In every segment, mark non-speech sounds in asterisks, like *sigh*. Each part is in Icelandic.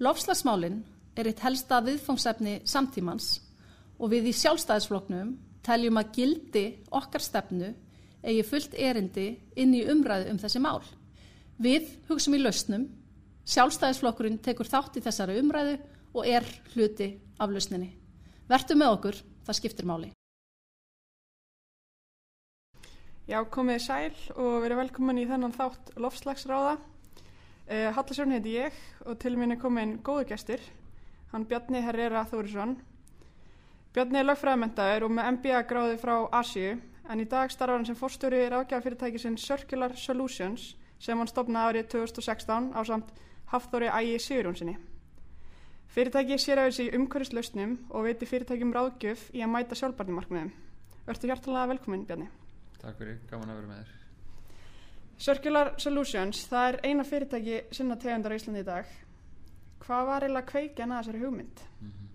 Lofslagsmálinn er eitt helsta viðfangsefni samtímans og við í sjálfstæðisfloknum teljum að gildi okkar stefnu eigi fullt erindi inn í umræðu um þessi mál. Við hugsum í lausnum, sjálfstæðisflokkurinn tekur þátt í þessari umræðu og er hluti af lausninni. Vertu með okkur, það skiptir máli. Já, komið sæl og verið velkomin í þennan þátt lofslagsráða. Uh, Hallasjón heiti ég og til mín er komin góðu gestur, hann Bjarni Herrera Þórisson. Bjarni er lögfræðamentaður og með MBA gráði frá Asíu en í dag starfa hann sem fórstjóri ráðgjafafyrirtækisinn Circular Solutions sem hann stopnaði árið 2016 á samt Hafþóri Ægi Sigurjónsinni. Fyrirtæki sér af þessi umhverfislausnum og veiti fyrirtækjum ráðgjöf í að mæta sjálfbarnimarkmiðum. Verður hjartalega velkomin Bjarni. Takk fyrir, gaman að vera með þér. Circular Solutions, það er eina fyrirtæki sinna tegundar á Íslandi í dag. Hvað var eiginlega kveikjan að þessari hugmynd? Mm -hmm.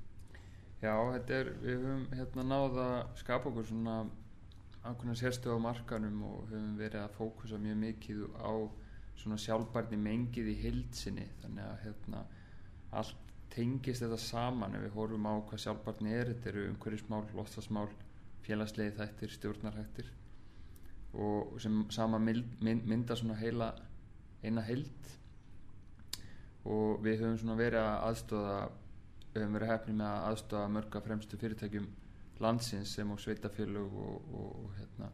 Já, er, við höfum hérna náða skapa okkur svona ákveðna sérstöðu á markanum og höfum verið að fókusa mjög mikið á svona sjálfbarni mengið í hildsinni þannig að hérna allt tengist þetta saman ef við horfum á hvað sjálfbarni er þetta eru umhverjismál, lostasmál félagslegi þættir, stjórnarhættir og sem sama mynda svona heila eina heild. Og við höfum svona verið að aðstóða við höfum verið hefni með að aðstóða mörga fremstu fyrirtækjum landsins sem á sveitafélög og, og, og hérna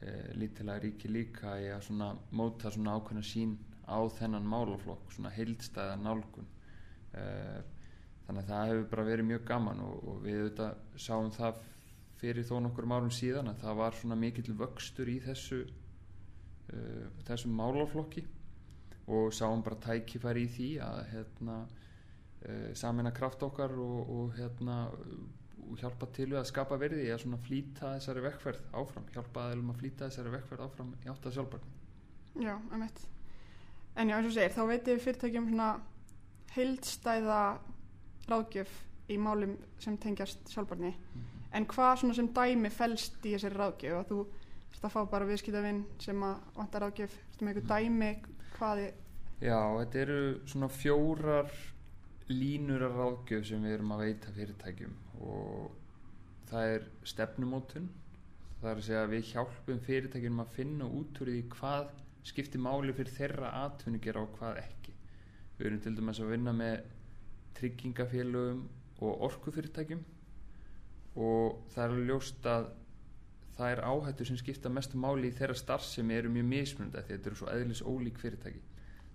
e, lítilega ríki líka í að svona móta svona ákveðna sín á þennan málaflokk, svona heildstæða nálgun. E, þannig að það hefur bara verið mjög gaman og, og við auðvitað sáum það fyrir þó nokkur árum síðan að það var svona mikill vöxtur í þessu uh, þessum málaflokki. Og sáum bara tækifæri í því að hérna, uh, samina kraft okkar og, og hérna og hjálpa til við að skapa verði að svona flýta þessari vekkferð áfram hjálpa aðeilum að flýta þessari vekkferð áfram í átt að sjálfbarni Já, emitt En já, eins og segir, þá veitum við fyrirtækjum svona heildstæða ráðgjöf í málum sem tengjast sjálfbarni mm en hvað svona sem dæmi fælst í þessari ráðgjöf? Og þú ert að fá bara viðskiptavinn sem að vantar ráðgjöf. Ertu með eitthvað dæmi hvaði Já, þetta eru svona fjórar línur af ráðgjöf sem við erum að veita fyrirtækjum og það er stefnumótun. Það er að segja að við hjálpum fyrirtækjum að finna út úr því hvað skiptir máli fyrir þeirra atvinningir og hvað ekki. Við erum til dæmis að vinna með tryggingafélögum og orkufyrirtækjum og það er ljóst að það er áhættu sem skipta mestu máli í þeirra starf sem eru mjög mismunandi því þetta eru svo eðlis ólík fyrirtæki.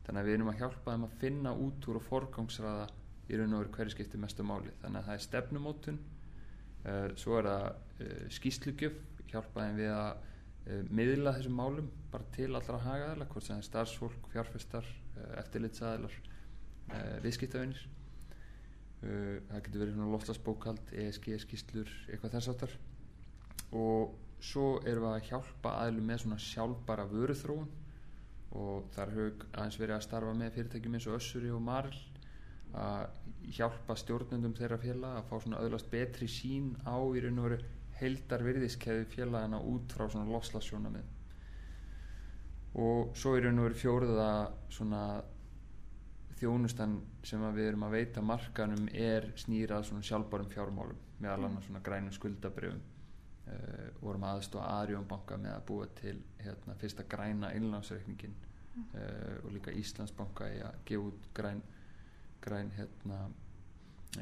Þannig að við erum að hjálpa þeim að finna út úr og forgangsraða í raun og veru hverju skipti mestu máli. Þannig að það er stefnumótun uh, svo er það uh, skýslugjöf hjálpa þeim við að uh, miðla þessum málum bara til allra hagaðala hvort sem það er starfsfólk, fjárfestar eftirlitsaðilar viðskiptavinnir það getur verið loftasbókald, ESG skýslur, eitthvað þess aftar og svo erum við að hjálpa aðlum með svona sjálfbara vöruþróun. Og þar höfum aðeins verið að starfa með fyrirtækjum eins og Össuri og Marl að hjálpa stjórnundum þeirra félag að fá svona öðlast betri sín á í raun og veru heldar virðiskeði félagana út frá svona lofslagsjóna með og svo í raun og veru fjóruða svona þjónustan sem við erum að veita markanum er snýrað svona sjálfbárum fjármálum meðal annars svona grænum skuldabrjöfum uh, vorum aðstofa Arjónbanka með að búa til hérna, fyrsta græna innlánsreikningin uh, og líka Íslandsbanka í að gefa út græn, græn hérna,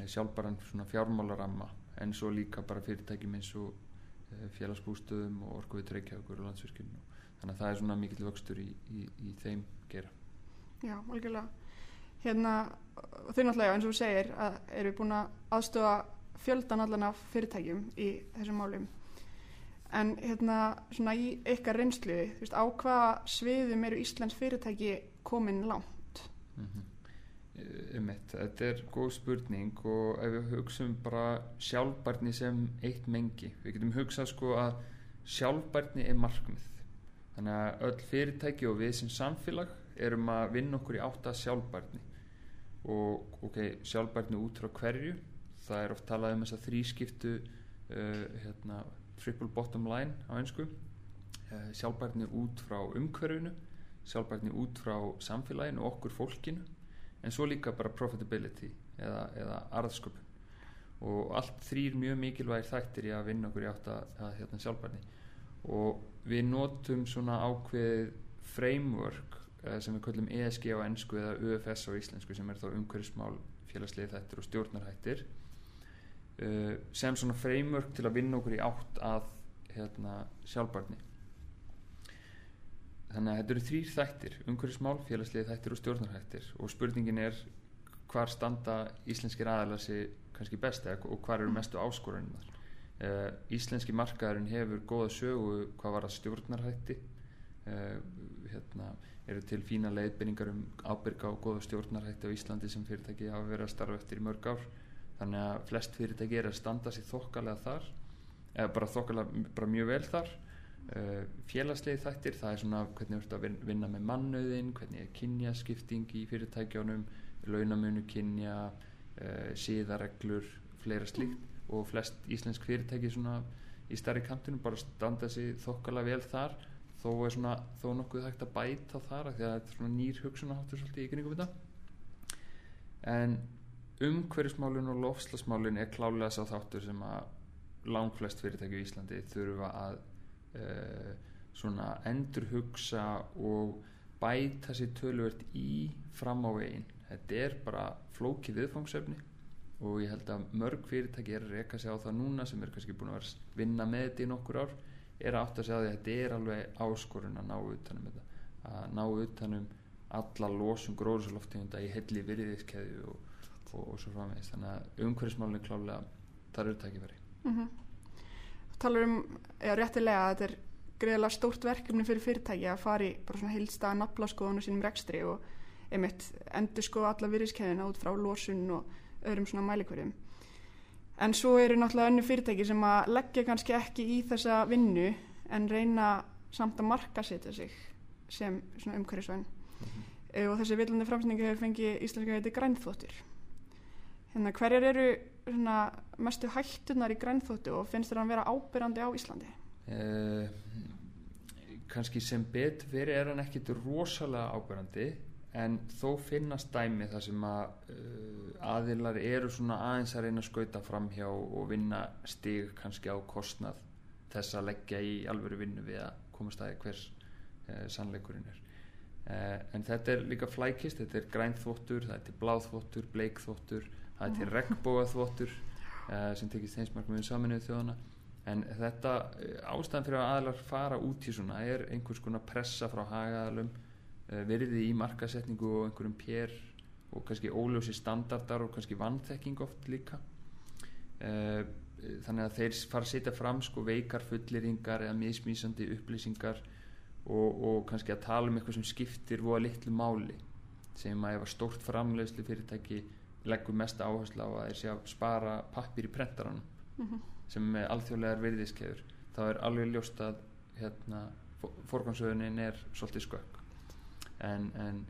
sjálfbáran svona fjármálaramma en svo líka bara fyrirtækjum eins og uh, félagsbústöðum og orkuðið reykjaður og landsverkjum þannig að það er svona mikill vöxtur í, í, í þeim gera Já, algjörlega hérna þau náttúrulega eins og þú segir að eru búin að aðstofa fjöldan allan af fyrirtækjum í þessum málum. En hérna svona í ykkar reynslu þú veist á hvaða sviðum eru Íslands fyrirtæki komin langt? Mm -hmm. um eitt þetta er góð spurning og ef við hugsaum bara sjálfbarni sem eitt mengi við getum hugsað sko að sjálfbarni er markmið. Þannig að öll fyrirtæki og við sem samfélag erum að vinna okkur í átta sjálfbarni og ok, sjálfbærni út frá hverju? Það er oft talað um þess að þrískiptu uh, hérna, triple bottom line á einsku uh, sjálfbærni út frá umhverfinu sjálfbærni út frá samfélaginu okkur fólkinu en svo líka bara profitability eða, eða arðsköpun. Og allt þrýr mjög mikilvægir þættir í að vinna okkur í átt að, hérna, sjálfbarni og við notum svona ákveð framework sem við kallum ESG á ennsku eða UFS á íslensku sem er þá umhverfismál félagslið þættir og stjórnarhættir uh, sem svona framework til að vinna okkur í átt að hérna, sjálfbarni þannig að þetta eru þrýr þættir umhverfismál, félagslið þættir og stjórnarhættir og spurningin er hvar standa íslenskir aðalar sig kannski best og hvað eru mestu áskorunar uh, Íslenski markaðurinn hefur góða sögu hvað var að stjórnarhætti uh, hérna, eru til fína leiðbynningar um ábyrga og góða stjórnarhætti á Íslandi sem fyrirtæki hafa verið að starfa eftir í mörg ár. Þannig að flest fyrirtæki er að standa sér þokkalega þar eða bara þokkalega bara mjög vel þar. Uh, félagslegi þættir það er svona hvernig þú ert að vinna með mannauðin hvernig er kynjaskipting í fyrirtækjónum launamunu kynja uh, síðareglur, fleira slíkt. Og flest íslensk fyrirtæki svona í starri kantinu bara standa sig þokkala vel þar þó er svona, þó nokkuð hægt að bæta þar því að þetta er svona nýr hugsunaháttur svolítið í kringum þetta. En umhverfismálun og lofslagsmálun er klálega sá þáttur sem að langt flest fyrirtæki í Íslandi þurfa að uh, svona endur hugsa og bæta sér tölvört í fram á veginn. Þetta er bara flóki viðfangsefni og ég held að mörg fyrirtæki er að reyka sig á það núna sem er kannski búin að vera vinna með þetta í nokkur ár er að átt að segja að þetta er alveg áskorun að ná utanum þetta. Að ná utanum alla losum gróðursaloftegunda í helli virðiskeðu og, og, og svo framvegist þannig að umhverfismálunni klálega þar eru tækifæri. Mm -hmm. Talar um, eða réttilega að þetta er greiðilega stórt verkefni fyrir fyrirtæki að fari bara svona heilsta naflaskoðun og sínum rekstri og einmitt endur sko alla virðiskeðina út frá lósun og öðrum svona mælikverjum en svo eru náttúrulega önnu fyrirtæki sem að leggja kannski ekki í þessa vinnu en reyna samt að marka setja sig sem svona umhverjusvæn mm -hmm. og þessi villandi framsningi hefur fengið íslenska heiti grænþóttur hérna hverjar eru svona mestu hættunar í grænþóttu og finnst þér að vera ábyrrandi á Íslandi? Uh, kannski sem bet fyrir er hann ekkit rosalega ábyrrandi en þó finnast dæmi þar sem að uh, aðilar eru svona aðeins að reyna að skauta fram hjá og vinna stig kannski á kostnað þess að leggja í alvöru vinnu við að komast aðeins hvers uh, sannleikurinn er. Uh, en þetta er líka flækist, þetta er grænþvottur það er bláþvottur, bleikþvottur það er til regnbóaþvottur uh, sem tekist einsmarkum við saminuð þjóðana en þetta uh, ástæðan fyrir að aðilar fara út í svona er einhvers konar pressa frá hagaðalum verði í markasetningu og einhverjum pér og kannski óljósi standardar og kannski vannþekking oft líka eh, þannig að þeir fara að setja fram sko veikar fulleringar eða mismísandi upplýsingar og, og kannski að tala um eitthvað sem skiptir voða litlu máli sem að ef að stórt framlegslu fyrirtæki leggur mest áherslu á að þeir sé að spara pappir í prentaranum mm -hmm. sem með alþjóðlegar virðiskeður þá er alveg ljóst að hérna, forgansöðunin er svolítið skökk en, en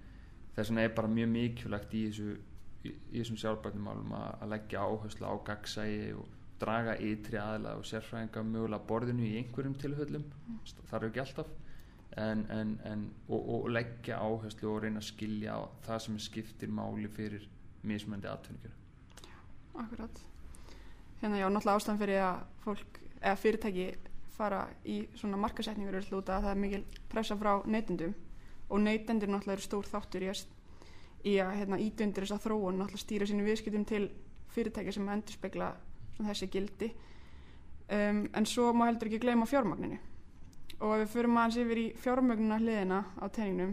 þess vegna er bara mjög mikilvægt í, þessu, í, í þessum sjálfbærnumálum að, að leggja áherslu á gagsægi og draga ytri aðla og sérfræðinga mögulega borðinu í einhverjum tilhöllum mm. þar eru ekki alltaf. En, en, og, og leggja áherslu og reyna að skilja það sem skiptir máli fyrir mismöndi aðtöningur Akkurat. Hérna já, náttúrulega ástæðan fyrir að fólk eða fyrirtæki fara í svona markasetningur er hlúta að það er mikil pressa frá neytindum og neytendur náttúrulega eru stór þáttur í að, í að hérna, ídundir þess að þróun náttúrulega stýra sínum viðskiptum til fyrirtæki sem endur spekla þessi gildi. Um, en svo má heldur ekki gleyma fjármagninu og ef við förum aðeins yfir í fjármagnuna hliðina á teiningnum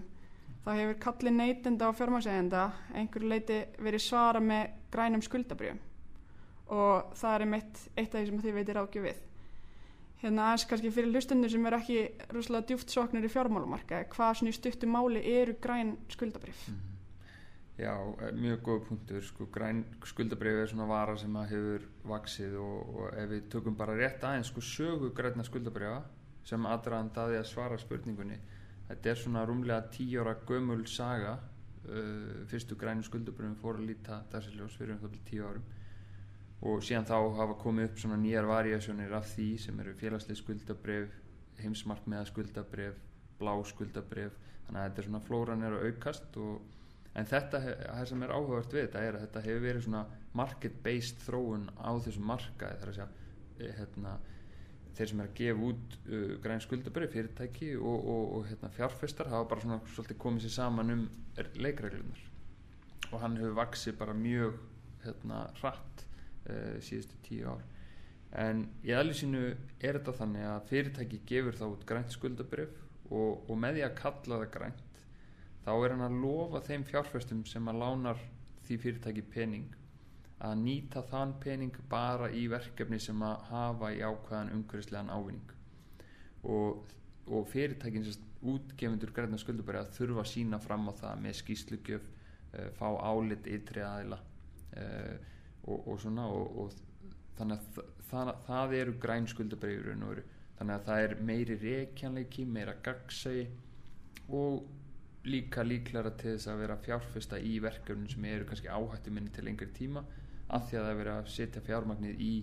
þá hefur kallið neytenda og fjármagsegenda einhverju leiti verið svara með grænum skuldabrjöfum og það er mitt eitt af því sem þið veitir ágjöf við hérna aðeins kannski fyrir hlustundur sem er ekki rúslega djúft soknur í fjármálumarka hvað svona í stuttu máli eru græn skuldabrif mm -hmm. Já, eh, mjög góð punktur sko, græn skuldabrif er svona vara sem að hefur vaksið og, og ef við tökum bara rétt aðeins sko sögu græna skuldabrifa sem aðdraðan daði að svara spurningunni þetta er svona rúmlega tíóra gömul saga. Uh, fyrstu grænu skuldabrifin fór að líta þessi ljós fyrir um það byrju tíu árum og síðan þá hafa komið upp svona nýjar variasjónir af því sem eru félagslega skuldabref heimsmarkmiða skuldabref blá skuldabref þannig að þetta er svona flóran er að aukast og, en þetta, það sem er áhugavert við þetta er að þetta hefur verið svona market based þróun á þessum markaði. Þar að segja eh, hérna, þeir sem er að gefa út uh, græn skuldaböri fyrirtæki og, og, og hérna, fjárfestar hafa bara svona svolítið komið sér saman um leikreglunar og hann hefur vaksið bara mjög hérna, hratt uh, síðustu tíu ár. En í aðlýsinu er þetta þannig að fyrirtæki gefur þá út grænt skuldabrif og, og með því að kalla það grænt þá er hann að lofa þeim fjárfestum sem að lánar því fyrirtæki pening að nýta þann pening bara í verkefni sem að hafa í ákvæðan umhverfislegan ávinning. Og, og fyrirtækin sérst, útgefundur græna skuldabæri að þurfa að sína fram á það með skýslugjöf uh, fá álit ytri aðila uh, og, og svona og, og þannig að það, það, það eru græn veru. Þannig að það er meiri reykjanleiki meira gagsægi og líka líklara til þess að vera fjárfesta í verkefnum sem eru kannski áhættu minni til lengri tíma af því að það er verið að setja fjármagnið í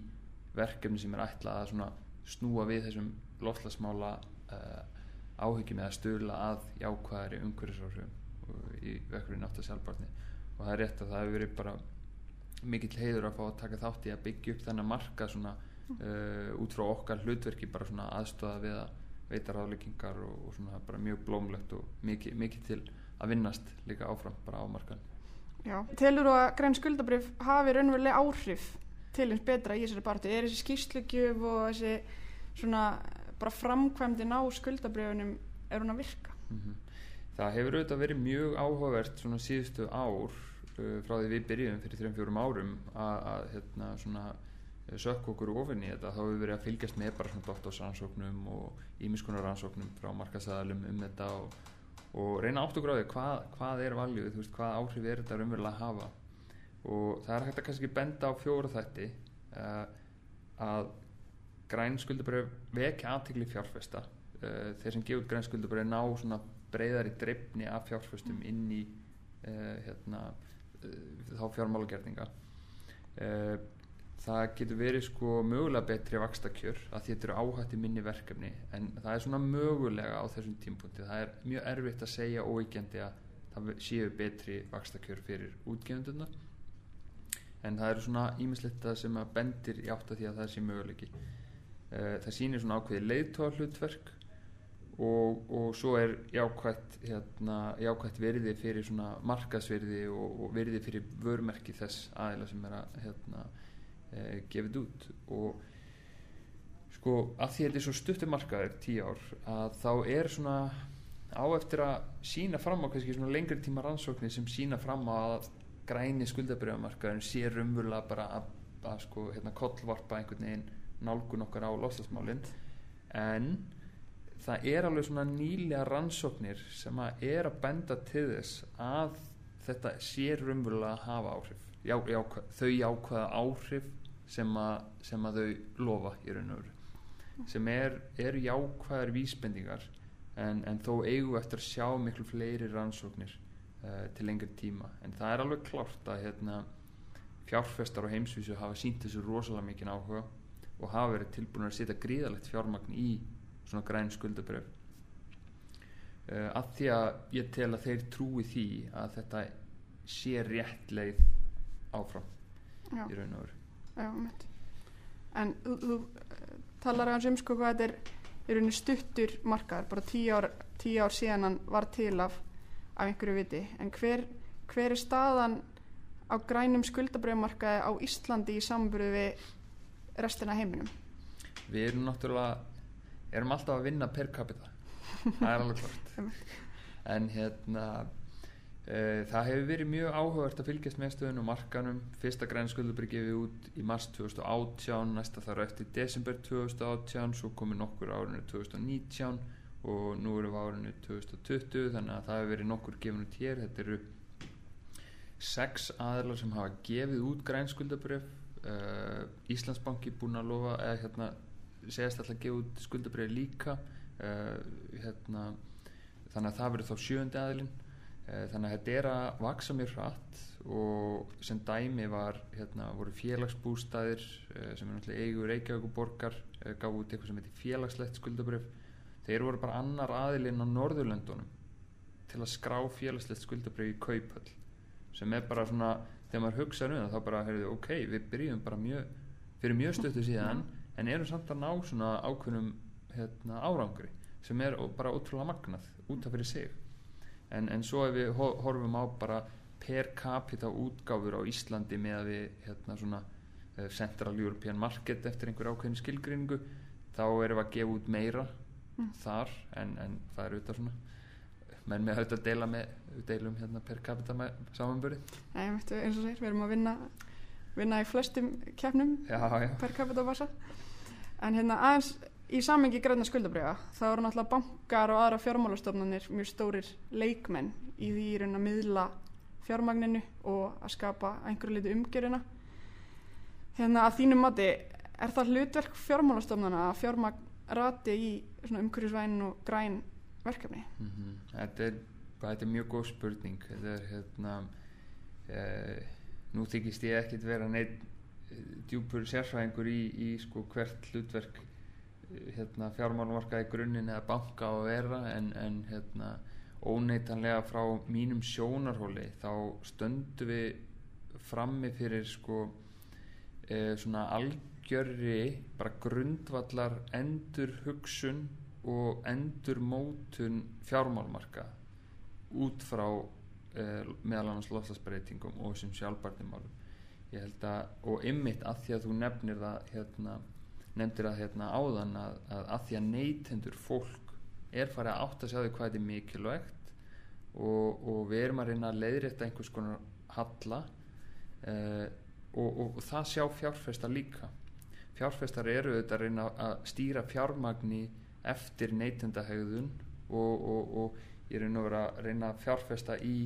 verkefni sem er ætlað að snúa við þessum lofslagsmála uh, áhyggjum eða stöðla að jákvæðari umhverfisáhrifum í verkefni átt að sjálfbarni og það er rétt að það hefur verið bara mikill heiður að fá að taka þátt í að byggja upp þennan marka svona uh, út frá okkar hlutverki bara svona aðstöða við að veita ráðleggingar og, og svona bara mjög blómlegt og mikið, mikið til að vinnast líka áfram bara á markan Já, telur þú að græn skuldabrif hafi raunverulega áhrif til eins betra í þessari bartu? Er þessi skýrslugjöf og þessi svona bara framkvæmdin á skuldabrifunum er hún að virka? mm -hmm. Það hefur auðvitað verið mjög áhugavert svona síðustu ár frá því við byrjum fyrir 3-4 árum að hérna svona sökk okkur ofin í þetta. Þá hefur við verið að fylgjast með bara svona doktorsrannsóknum og ímiskunar rannsóknum frá markasæðalum um þetta og, og reyna átt og gráði hvað, hvað er veist, hvað áhrif er þetta raunverulega að hafa. Og það er hægt að kannski benda á fjóra þætti uh, að græn skuldabröf vekja aðtikli fjárfesta. Uh, þeir sem gefur græn skuldabröf ná svona breyðari dreifni af fjárfestum inn í uh, hérna, þá fjármálagerninga. Það getur verið sko mögulega betri vakstakjör að þetta eru áhætti minni verkefni en það er svona mögulega á þessum tímpunkti það er mjög erfitt að segja óíkjandi að það séu betri vakstakjör fyrir útgefunduna en það eru svona ímislegt sem að bendir í átt að því að það sé möguleiki. Það sýnir svona ákveði leiðtóa hlutverk og, og svo er jákvætt, hérna, jákvætt verði fyrir markasverði og, og verði fyrir vörmerki þess aðila sem er að hérna, e, gefið út. Og sko að því að þetta er svo stuttir markaður tíu ár að þá er svona á eftir að sína fram á kannski svona lengri tíma rannsóknir sem sína fram að græni skuldabriðamarkaðurinn sé rumvöla bara að, að sko hérna kollvarpa einhvern veginn nálgun okkar á lofstafsmálinn en það er alveg svona nýlega rannsóknir sem að er að benda til þess að þetta sé rumvöla að hafa áhrif. Já, já, þau jákvæða áhrif sem að, sem að þau lofa í raun og veru. Sem er, er jákvæðar vísbendingar en, en þó eigum eftir að sjá miklu fleiri rannsóknir uh, til lengri tíma. En það er alveg klárt að hérna, fjárfestar á heimsvísu hafa sínt þessu rosalega mikið áhuga og hafa verið tilbúin að setja gríðalegt fjármagn í svona græn skuldabröf uh, að því að ég tel að þeir trúi því að þetta sé rétt leið áfram Já. í raun og veru. En þú, þú eh, talar aðeins um sko hvað þetta er í rauninni stuttur markaður, bara tíu ár, tíu ár síðan hann var til af, af einhverju viti. En hver, hver er staðan á grænum skuldabröðmarkaði á Íslandi í samburðu við restina heiminum? við erum náttúrulega erum alltaf að vinna per capita. Það er alveg klart *laughs* en hérna uh, það hefur verið mjög áhugavert að fylgjast með stöðunum markanum. Fyrsta grænskuldabri gefið út í mars 2018 næsta þar eftir desember 2018 svo komið nokkur árinu 2019 og nú erum við árinu 2020 þannig að það hefur verið nokkur gefin út hér. Þetta eru sex aðlar sem hafa gefið út grænsskuldabrif uh, Íslandsbanki búin að lofa eða hérna segast alltaf að gefa út skuldabrif líka uh, hérna, þannig að það verður þá sjöndi aðilinn. Uh, þannig að þetta er að vaksa mér hratt og sem dæmi var hérna, voru félagsbústæðir uh, sem er náttúrulega eigur Reykjavík og borgar gaf út eitthvað sem heitir félagslegt skuldabrif þeir voru bara annar aðilinn á Norðurlöndunum til að skrá félagslegt skuldabrif í kaupöll sem er bara svona þegar maður hugsa um það þá bara, heyrðu, ok, við byrjum bara mjög fyrir mjög stöttu síðan en erum samt að ná svona ákveðnum hérna, árangri sem er bara ótrúlega magnað út af fyrir sig. En, en svo ef við ho- horfum á bara per capita útgáfur á Íslandi með að við hérna svona eh, Central European Market eftir einhver ákveðin skilgreiningu þá erum við að gefa út meira þar en, en það er auðvitað svona. Menn með auðvitað að deila með deilum hérna per capita samanböri Nei, veistu, eins og segir, við erum að vinna, vinna í flestum keppnum per capita bassa. En hérna aðeins í samengi græna skuldabriða, þá eru náttúrulega bankar og aðra fjármálastofnanir mjög stórir leikmenn í því í raun að miðla fjármagninu og að skapa einhverju litu umgjörina. Hérna að þínum mati, er það hlutverk fjármálastofnana að fjármagn rati í umhverjusvæn og græn verkefni? Mhm. Þetta, er, þetta er mjög góð spurning þetta er hérna eh, nú þykist ég ekkit vera neitt djúpur sérfræðingur í, í sko hvert hlutverk eh, hérna, fjármálumarkaði grunninn eða banka á vera en, en hérna, óneitanlega frá mínum sjónarhóli þá stöndum við frammi fyrir sko e, svona algjörri bara grundvallar endur hugsun og endur mótun fjármálmarka út frá meðal annars loftasbreytingum og þessum sjálfbarnimálum ég held að og ymmit að því að þú nefnir það hérna, nefndir það hérna áðan að, að, að því að neytendur fólk er farið að átta sig á því hvað þetta er mikilvægt og, og við erum að reyna að leiðrétta einhvers konar halla uh, og, og, og það sjá fjárfesta líka. Fjárfestar eru auðvitað að reyna að stýra fjármagni eftir neytendahegðun og, og ég er að vera að reyna að fjárfesta í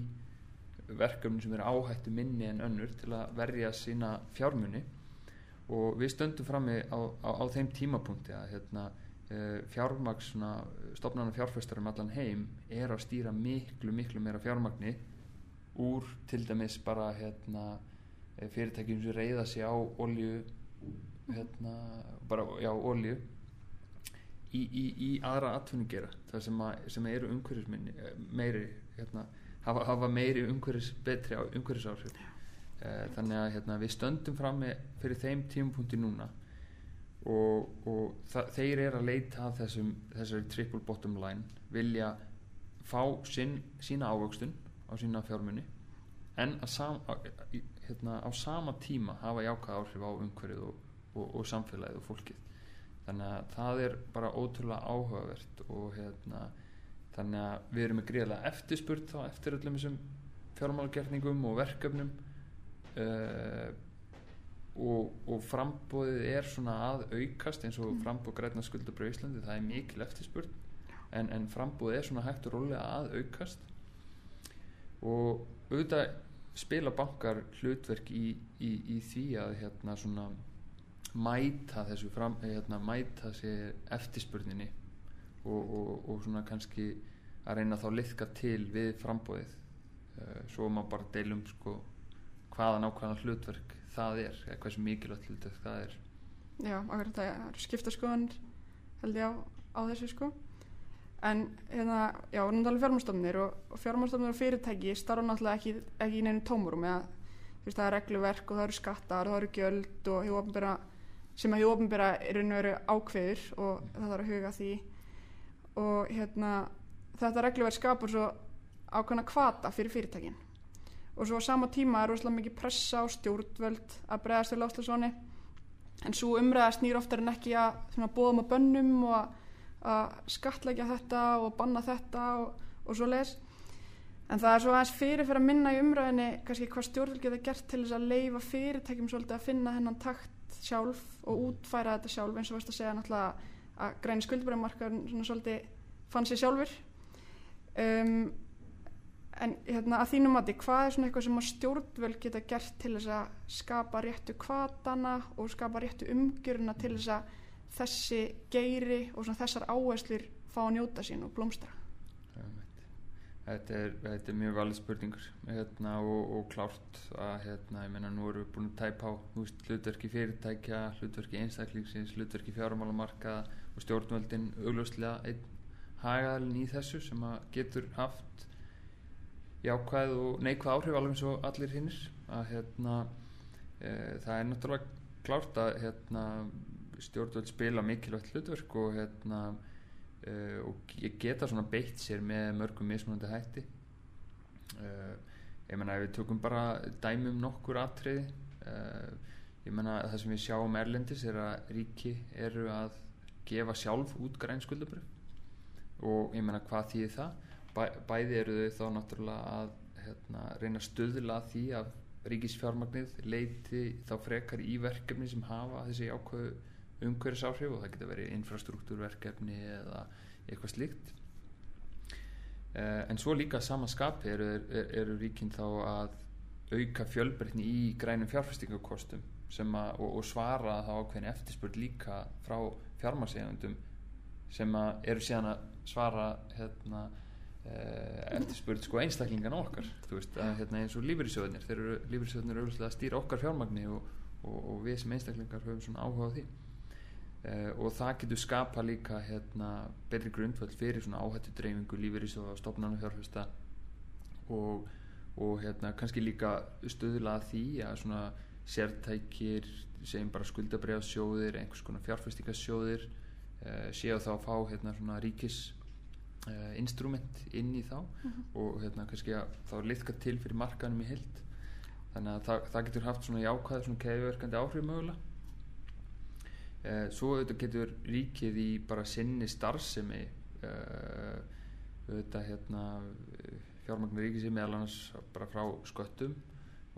verkefni sem eru áhættu minni en önnur til að verja sína fjármuni. Og við stöndum frammi á, á, á þeim tímapunkti að hérna, uh, fjármags stofnana fjárfestar um allan heim er að stýra miklu miklu meira fjármagni úr til dæmis bara hérna, eh, fyrirtækjum sem reyða sig á olju hérna, bara já, olju í, í, í aðra atvinnugera það sem, að, sem eru umhverfisminni eh, meiri hérna, hafa, hafa meiri umhverfis betri á umhverfisáhrif. Uh, þannig að hérna, við stöndum frammi fyrir þeim tímapunkti núna og, og það, þeir eru að leita þessum, þessari triple bottom line vilja fá sin, sína ávöxtun á sína fjármunni en að sam, á, hérna, á sama tíma hafa jákað áhrif á umhverfið og, og, og samfélagið og fólkið þannig að það er bara ótrúlega áhugavert og hérna þannig að við erum með greiðlega eftirspurt þá eftir öllum þessum fjármálagerningum og verkefnum. Uh, og, og frambóðið er svona að aukast eins og frambóð græna skuldabröð Íslandi það er mikil eftirspurt en, en frambóðið er svona hægt og rólega að aukast. Og auðvitað spila bankar hlutverk í, í, í því að hérna svona mæta þessu fram, hérna, mæta sér eftirspurninni og, og, og svona kannski að reyna þá liðka til við frambóðið uh, svo má bara deilum sko hvaða nákvæmlega hlutverk það er eða hversu mikilvægt hlutverk það er. Já, akkurat það eru skipta skoðanir held ég á, á þessu sko. En hérna, já, við erum talað fjármálstofnir og, og fjármálstofnir og fyrirtæki starfa náttúrulega ekki, ekki í neinu tómurum eða þú veist það er regluverk og það eru skattar og það eru gjöld og hjú opnbera sem að hjú opnbera er raun og veru ákveður og það þarf að huga að því. Og hérna þetta regluverk skapar svo ákveðna kvata fyrir fyrirtækin. Og svo á sama tíma er rosalega mikið pressa á stjórnvöld að bregðast til láslasvoni en svo umræða snýr oftar en ekki að bóðum og bönnum og að, að skatleggja þetta og banna þetta og, og svo leis en það er svo aðeins fyrir fyrir að minna í umræðinni kannski hvað stjórnvöld geta gert til þess að leifa fyrirtækjum svolítið að finna hennan takt sjálf og útfæra þetta sjálf eins og varst að segja náttúrulega að græni skuldbæramarkaðun svona svolítið fann sér sjálfur um, en hérna að þínum mati hvað er svona eitthvað sem að stjórnvöld geta gert til þess að skapa réttu kvatana og skapa réttu umgjöruna til þess að þessi geiri og þessar áherslur fá að njóta sín og blómstra. Þetta er, þetta er mjög valið spurningur hérna, og, og klárt að hérna, meina nú erum við búin að tæpa á veist, hlutverki fyrirtækja, hlutverki einstaklingsins, hlutverki fjármálamarka og stjórnvöldin augljóslega einn hagaðalinn í þessu sem getur haft jákvæð og neikvæð áhrif alveg eins og allir hinnir að hérna e, það er náttúrulega klárt að hérna stjórnvöld spila mikilvægt hlutverk og hérna e, og geta svona beitt sér með mörgum mismunandi hætti. E, ég menna ef við tökum bara dæmum nokkur atriði ég menna það sem við sjáum erlendis er að ríki eru að gefa sjálf út græn skuldabröf og ég menna hvað þýðir það? Bæ, bæði eru þau þá náttúrulega að hérna, reyna stöðla því að ríkisfjármagnið leiti þá frekar í verkefni sem hafa þessi ákveðu umhverfisáhrif og það getur verið infrastruktúrverkefni eða eitthvað slíkt. Eh, en svo líka samanskapi eru, eru, eru ríkin þá að auka fjölbreytni í grænum fjárfestingakostum að, og, og svara þá ákveðin eftirspurt líka frá fjármagsegundum sem eru síðan að svara hérna Eh, eftirspurð sko einstaklingan okkar. Veist að hérna eins og lífyrísjóðinir þeir eru auðvitað að stýra okkar fjármagni og, og, og við sem einstaklingar höfum svona áhuga á því uh, og það getur skapa líka hérna betri grundvöld fyrir svona áhættu dreifingu lífyrísjóða og stopnarnu fjárfesta og, og hérna kannski líka stöðla að því að svona sértækir segjum bara skuldabriðasjóðir einhvers konar fjárfestingasjóðir uh, séu þá að fá hérna svona ríkis uh, instrument inn í þá mm -hmm. og hérna kannski að þá liðka til fyrir markanum í held þannig að það, það getur haft svona jákvæð svona keðverkandi áhrif mögulega uh, svo auðvitað getur ríkið í bara sinni starfsemi uh, auðvitað hérna fjármagnir ríkið sem meðal annars bara frá sköttum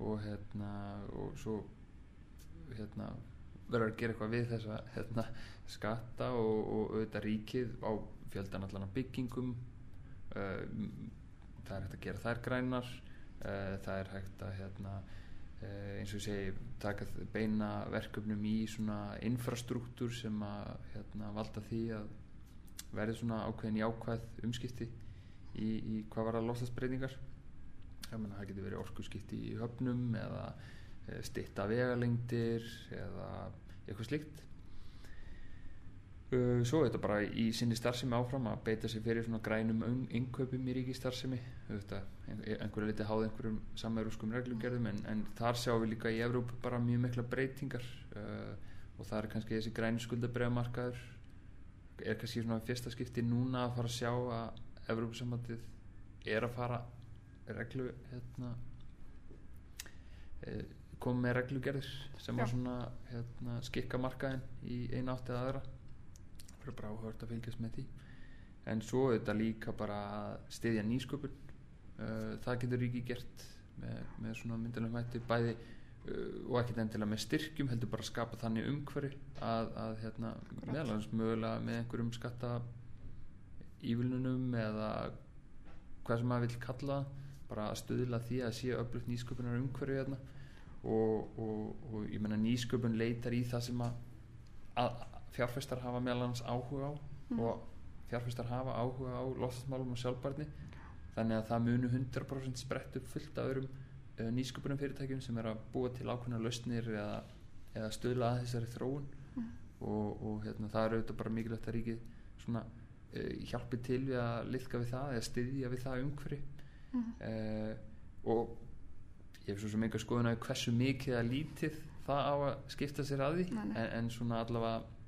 og hérna og svo hérna verður að gera eitthvað við þessa hérna, skatta og, og auðvitað ríkið á fjöldan allan af byggingum. Uh, það er hægt að gera þær grænar. Uh, það er hægt að hérna, eins og ég segi taka beina verkefnum í svona infrastruktúr sem að hérna, valda því að verði svona ákveðin jákvæð umskipti í, í hvað var að losasbreytingar það getur verið orkuskipti í höfnum eða stitta vegalengdir eða eitthvað slikt svo er þetta bara í sinni starfsemi áfram að beita sig fyrir svona grænum innkaupum í ríki starfsemi einhverju liti háð einhverjum samverðuskum reglugerðum en, en þar sjáum við líka í Evróp bara mjög mikla breytingar. Uh, og það er kannski þessi græni skuldabræðamarkaður er kannski svona fyrsta skipti núna að fara að sjá að Evrópusambandið er að fara reglu hérna eh, koma með reglugerðir sem Já. að svona hérna, skikka markaðin í eina átt eða aðra er bara áhört að fylgjast með því. En svo er þetta líka bara að stiðja nýsköpun. Uh, það getur ríki gert með, með svona myndilegum hætti bæði uh, og ekkert endilega með styrkjum heldur bara að skapa þannig umhverfi að, að hérna, meðalans mögulega með einhverjum skatta ívilnunum eða hvað sem maður vil kalla bara að stöðla því að sé öflugt nýsköpunar umhverfi hérna. Og, og, og ég menna nýsköpun leitar í það sem að, að fjárfæstar hafa meðal hans áhuga á mm. og fjárfæstar hafa áhuga á losasmálum og sjálfbarni þannig að það munu 100% sprett upp fullt af öðrum uh, nýsköpunum fyrirtækjum sem er að búa til ákveðna lausnir eða, eða stöðla að þessari þróun mm. og, og hérna, það eru auðvitað bara mikilvægt að ríkið svona uh, hjálpi til við að liðka við það eða styðja við það umhverfi mm. uh, og ég hef svo sem einhver skoðun að hversu mikið að lítið það á að skipta sér að því en, en svona allavega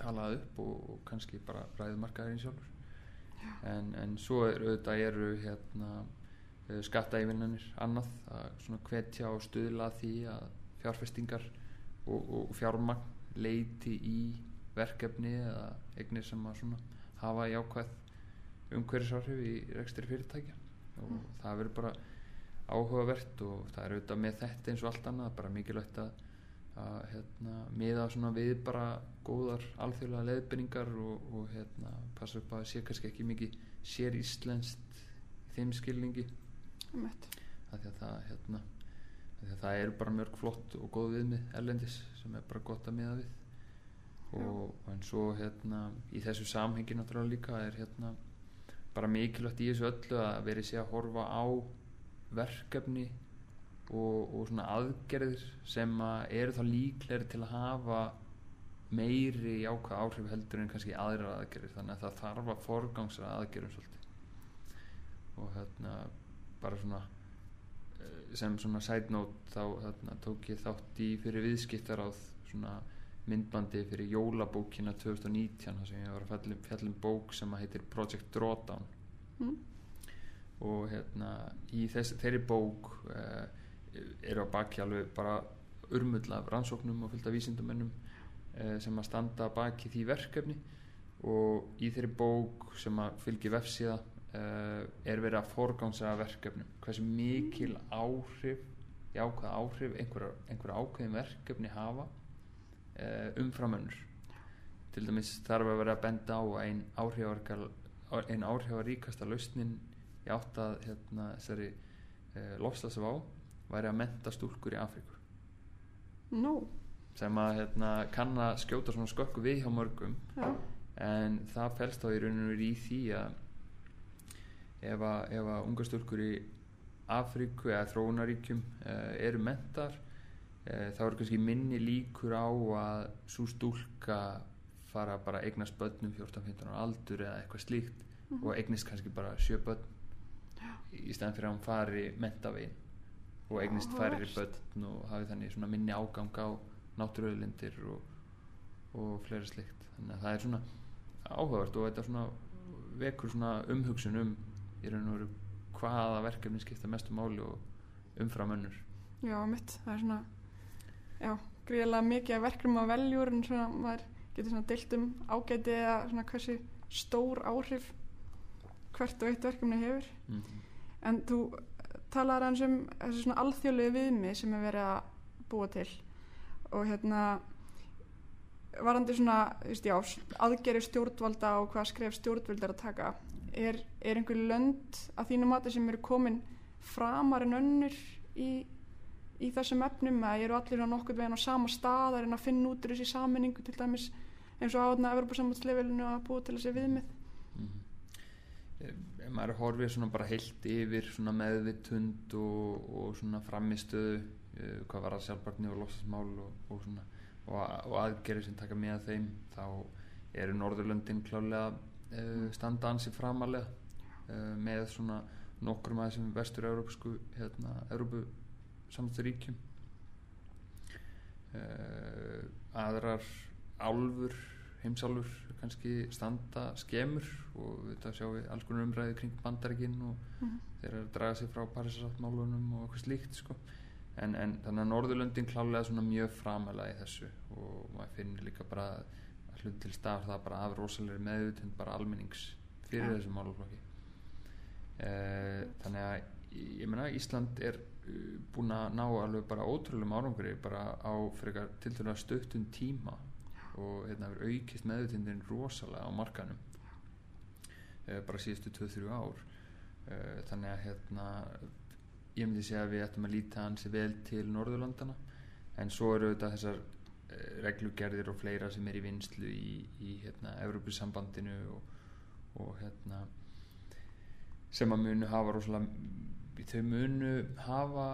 talað upp og, og kannski bara ræðið markaðurinn sjálfur en, en svo er, auðvitað eru hérna, eh, skattaeyfinnanir annað að svona hvetja og stuðla því að fjárfestingar og, og fjármagn leiti í verkefni eða eignir sem að svona hafa jákvæð umhverjusárhif í rekstri fyrirtækja. Og mm. það verður bara áhugavert og það er auðvitað með þetta eins og allt annað bara mikilvægt að að hérna, miða við bara góðar alþjóðlega leðbyrningar og, og hérna, passa upp að sé kannski ekki mikið sér íslenskt í þeim skilningi. Að það, hérna, að það er bara mörg flott og góð viðmið ellendis sem er bara gott að miða við. Og, og en svo hérna, í þessu samhengi náttúrulega líka er hérna, bara mikilvægt í þessu öllu að verið sé að horfa á verkefni og, og svona aðgerðir sem að eru þá líkleri til að hafa meiri jákvæð áhrif heldur en kannski aðra aðgerðir. Þannig að það þarf að forgangsra aðgerðum svolítið. Og hérna bara svona eh, sem svona side note þá þarna, tók ég þátt í fyrir viðskiptaráð svona myndbandi fyrir jólabókina 2019 þar sem ég var að fjallum, fjallum bók sem að heitir Project Drawdown. Mm. og hérna í þess, þeirri bók uh, eru á baki alveg bara urmull af rannsóknum og fylgta vísindamennum uh, sem að standa baki því verkefni. Og í þeirri bók sem að fylgi vefsíða uh, er verið að forgangsa verkefnum. Hversu mikil áhrif jákvæð áhrif einhverja einhver ákveðin verkefni hafa uh, umframönnur til dæmis þarf að vera að benda á að ein áhrifaríkal ein áhrifaríkasta lausnin í átt að hérna, þessari uh, lofslagsvá væri að menta stúlkur í Afríku. Nú, sem að hérna, kann að skjóta svona skökku við hjá mörgum. Já, en það fælst þá í rauninu í því að ef að, að unga stúlkur í Afríku eða þróunaríkjum uh, eru mentar uh, þá eru kannski minni líkur á að svo stúlka fara bara að eignast börnum 14-15 ára aldur eða eitthvað slíkt og eignist kannski bara sjö börn í stæðan fyrir að hún fari mentavegin og eignist Áhugavert. börn og hafi þannig svona minni ágang á náttúruauðlindir og, og fleira slikt þannig að það er svona áhugavert og þetta svona vekur svona umhugsun um í raun og veru hvaða verkefni skipta mestu máli og umfram önnur já, mitt, það er svona, já, gríðilega mikið verkefnum að veljur en svona maður getur svona deilt um ágæti eða svona hversu stór áhrif hvert og eitt verkefni hefur. mm En þú talaði hans um þessi svona alþjóðlegu viðmið sem er verið að búa til. Og hérna varandi svona, þú veist, já, aðgerið stjórnvalda og hvað skref stjórnvald er að taka er, er einhver lönd að þínu mati sem eru komin framar en önnur í, í þessum efnum? Að eru allir á nokkur veginn á sama stað að reyna að finna út úr þessi saminningu til dæmis eins og áðna Evropasambandslevelinu að búa til þessi viðmið? -hmm. Maður horfir svona bara heilt yfir svona meðvitund og, og svona framistöðu uh, hvað var að sjálfbarni og lofsasmál og, og svona og, og aðgerið sem taka með þeim þá eru Norðurlöndin klálega uh, standa ansi framalega uh, með svona nokkrum að þessum vestur európsku hérna, Európu samstaríkjum aðrar álfur heimsálfur kannski standa skemur og þetta sjáum við alls konar umræði kring bandaríkin og Mhm. þeir eru að draga sig frá Parísasáttmálunum og eitthvað slíkt sko. en, en þannig að Norðurlöndin klálega svona mjög framalega í þessu og maður finnir líka bara að hlut til stað það bara af rosalegri meðutund bara almennings fyrir Ja. þessu málaflokki eh, þannig að ég meina Ísland er uh, búin að ná alveg bara ótrúlega árangri bara á frekar til dæla stöttun tíma og hérna hefur aukist meðutundin rosalega á markanum uh, bara síðustu 2-3 ár. Uh, þannig að hérna ég myndi segja að við ættum að líta hansi vel til Norðurlandana en svo eru þetta þessar uh, reglugerðir og fleira sem er í vinslu í, í hérna, Evropasambandinu og, og hérna sem að munu hafa rosalega þau munu hafa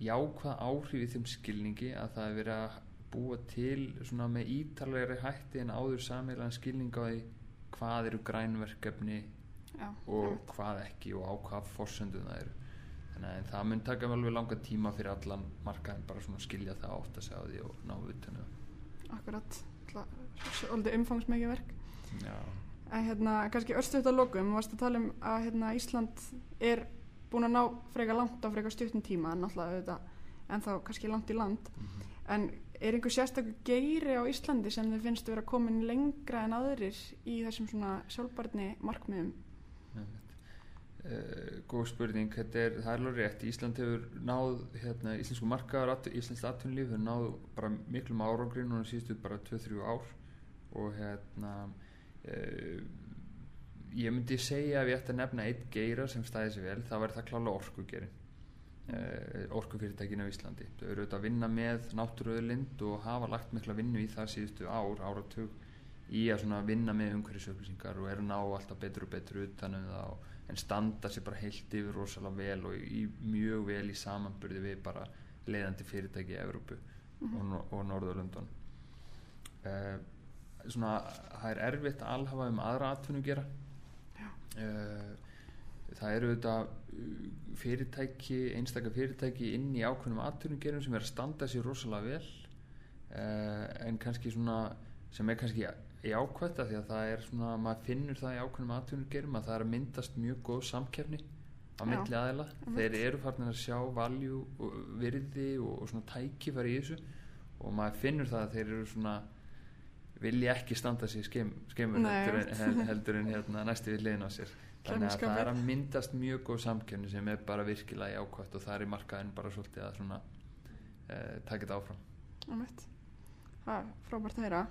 jákvæð áhrif í þeim skilningi að það er verið að búa til svona með ítalegri hætti en áður sameilan skilning á því hvað eru grænverkefni já, og einmitt. hvað ekki og á hvað forsöndum það eru. Þannig að það mun taka alveg langa tíma fyrir allan markaðin bara svona að skilja það átt að segja því og ná utan um akkurat. Svolítið umfangsmikið verk. Það já, en hérna, kannski örstuðt að lokum varst að tala um að hérna, Ísland er búin að ná freka langt á freka stuttum tíma en náttúrulega auðvitað en þá kannski langt í land. Mhm. en er einhver sérstakur geiri á Íslandi sem þið finnst vera komin lengra en aðrir í þessum svona sjálfbarni markmiðum? Uh, góð spurning. Er, það er alveg rétt, Ísland hefur náð hérna, íslensku markaðar íslenskt atvinnulíf hefur náð bara miklum árangri núna síðustu bara 2-3 ár. Og hérna uh, ég myndi segja að við ætti að nefna eitt geira sem stæði sér vel, það væri það klála orkugerin uh, orkufyrirtækin á Íslandi. Þau eru auðvitað að vinna með náttúruauðlind og hafa lagt mikla vinnu í það síðustu ár, áratug í að vinna með umhverfisupplýsingar og eru ná alltaf betur og betur utan um það og, en standa sér bara heilt yfir rosalega vel og í, mjög vel í samanburði við bara leiðandi fyrirtæki í Evrópu og, Nor- og Norðurlöndun uh, svona það er erfitt að alhafa um aðra atvinnu gera uh, það eru þetta fyrirtæki, einstakar fyrirtæki inn í ákveðnum atvinnugerum sem er að standa sér rosalega vel uh, en kannski svona sem er kannski í ákvæmt því að það er svona, maður finnur það í ákveðnum atvinnugerum að það er að myndast mjög góð samkerni á milli aðila. þeir eru farin að sjá valjú og virði og, og svona tækifæri í þessu og maður finnur það að þeir eru svona vilja ekki standa sér hel- heldur en hérna, næstu við liðin á sér þannig að það er að myndast mjög góð samkerni sem er bara virkilega jákvæmt og það er í markaðin bara svolítið að svona uh, taka þetta áfram. Það er frábært að heyra.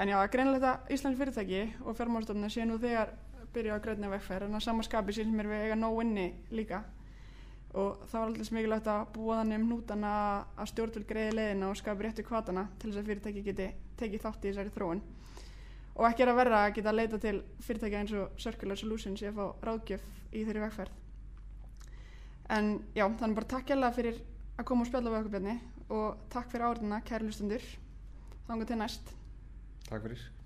En já, greinlega þetta Íslands fyrirtæki og fjármálstofnir sé nú þegar byrja á gröðni vegferð en að samaskapi sín mér við eiga nóg inni líka og það var alltaf smikilvægt að búa þannig um hnútana að stjórnvöld greiði leiðina og skapi réttu kvatana til þess að fyrirtæki geti tekið þátt í þessari þróun og ekki er að verða að geta leita til fyrirtækja eins og Circular Solutions í að fá ráðgjöf í þeirri vegferð en já, þannig bara takk hérlega fyrir að koma og spjalla við okkur Bjarni og takk fyrir áriðina, kæri hlustundur. Þannig til næst. Takk fyrir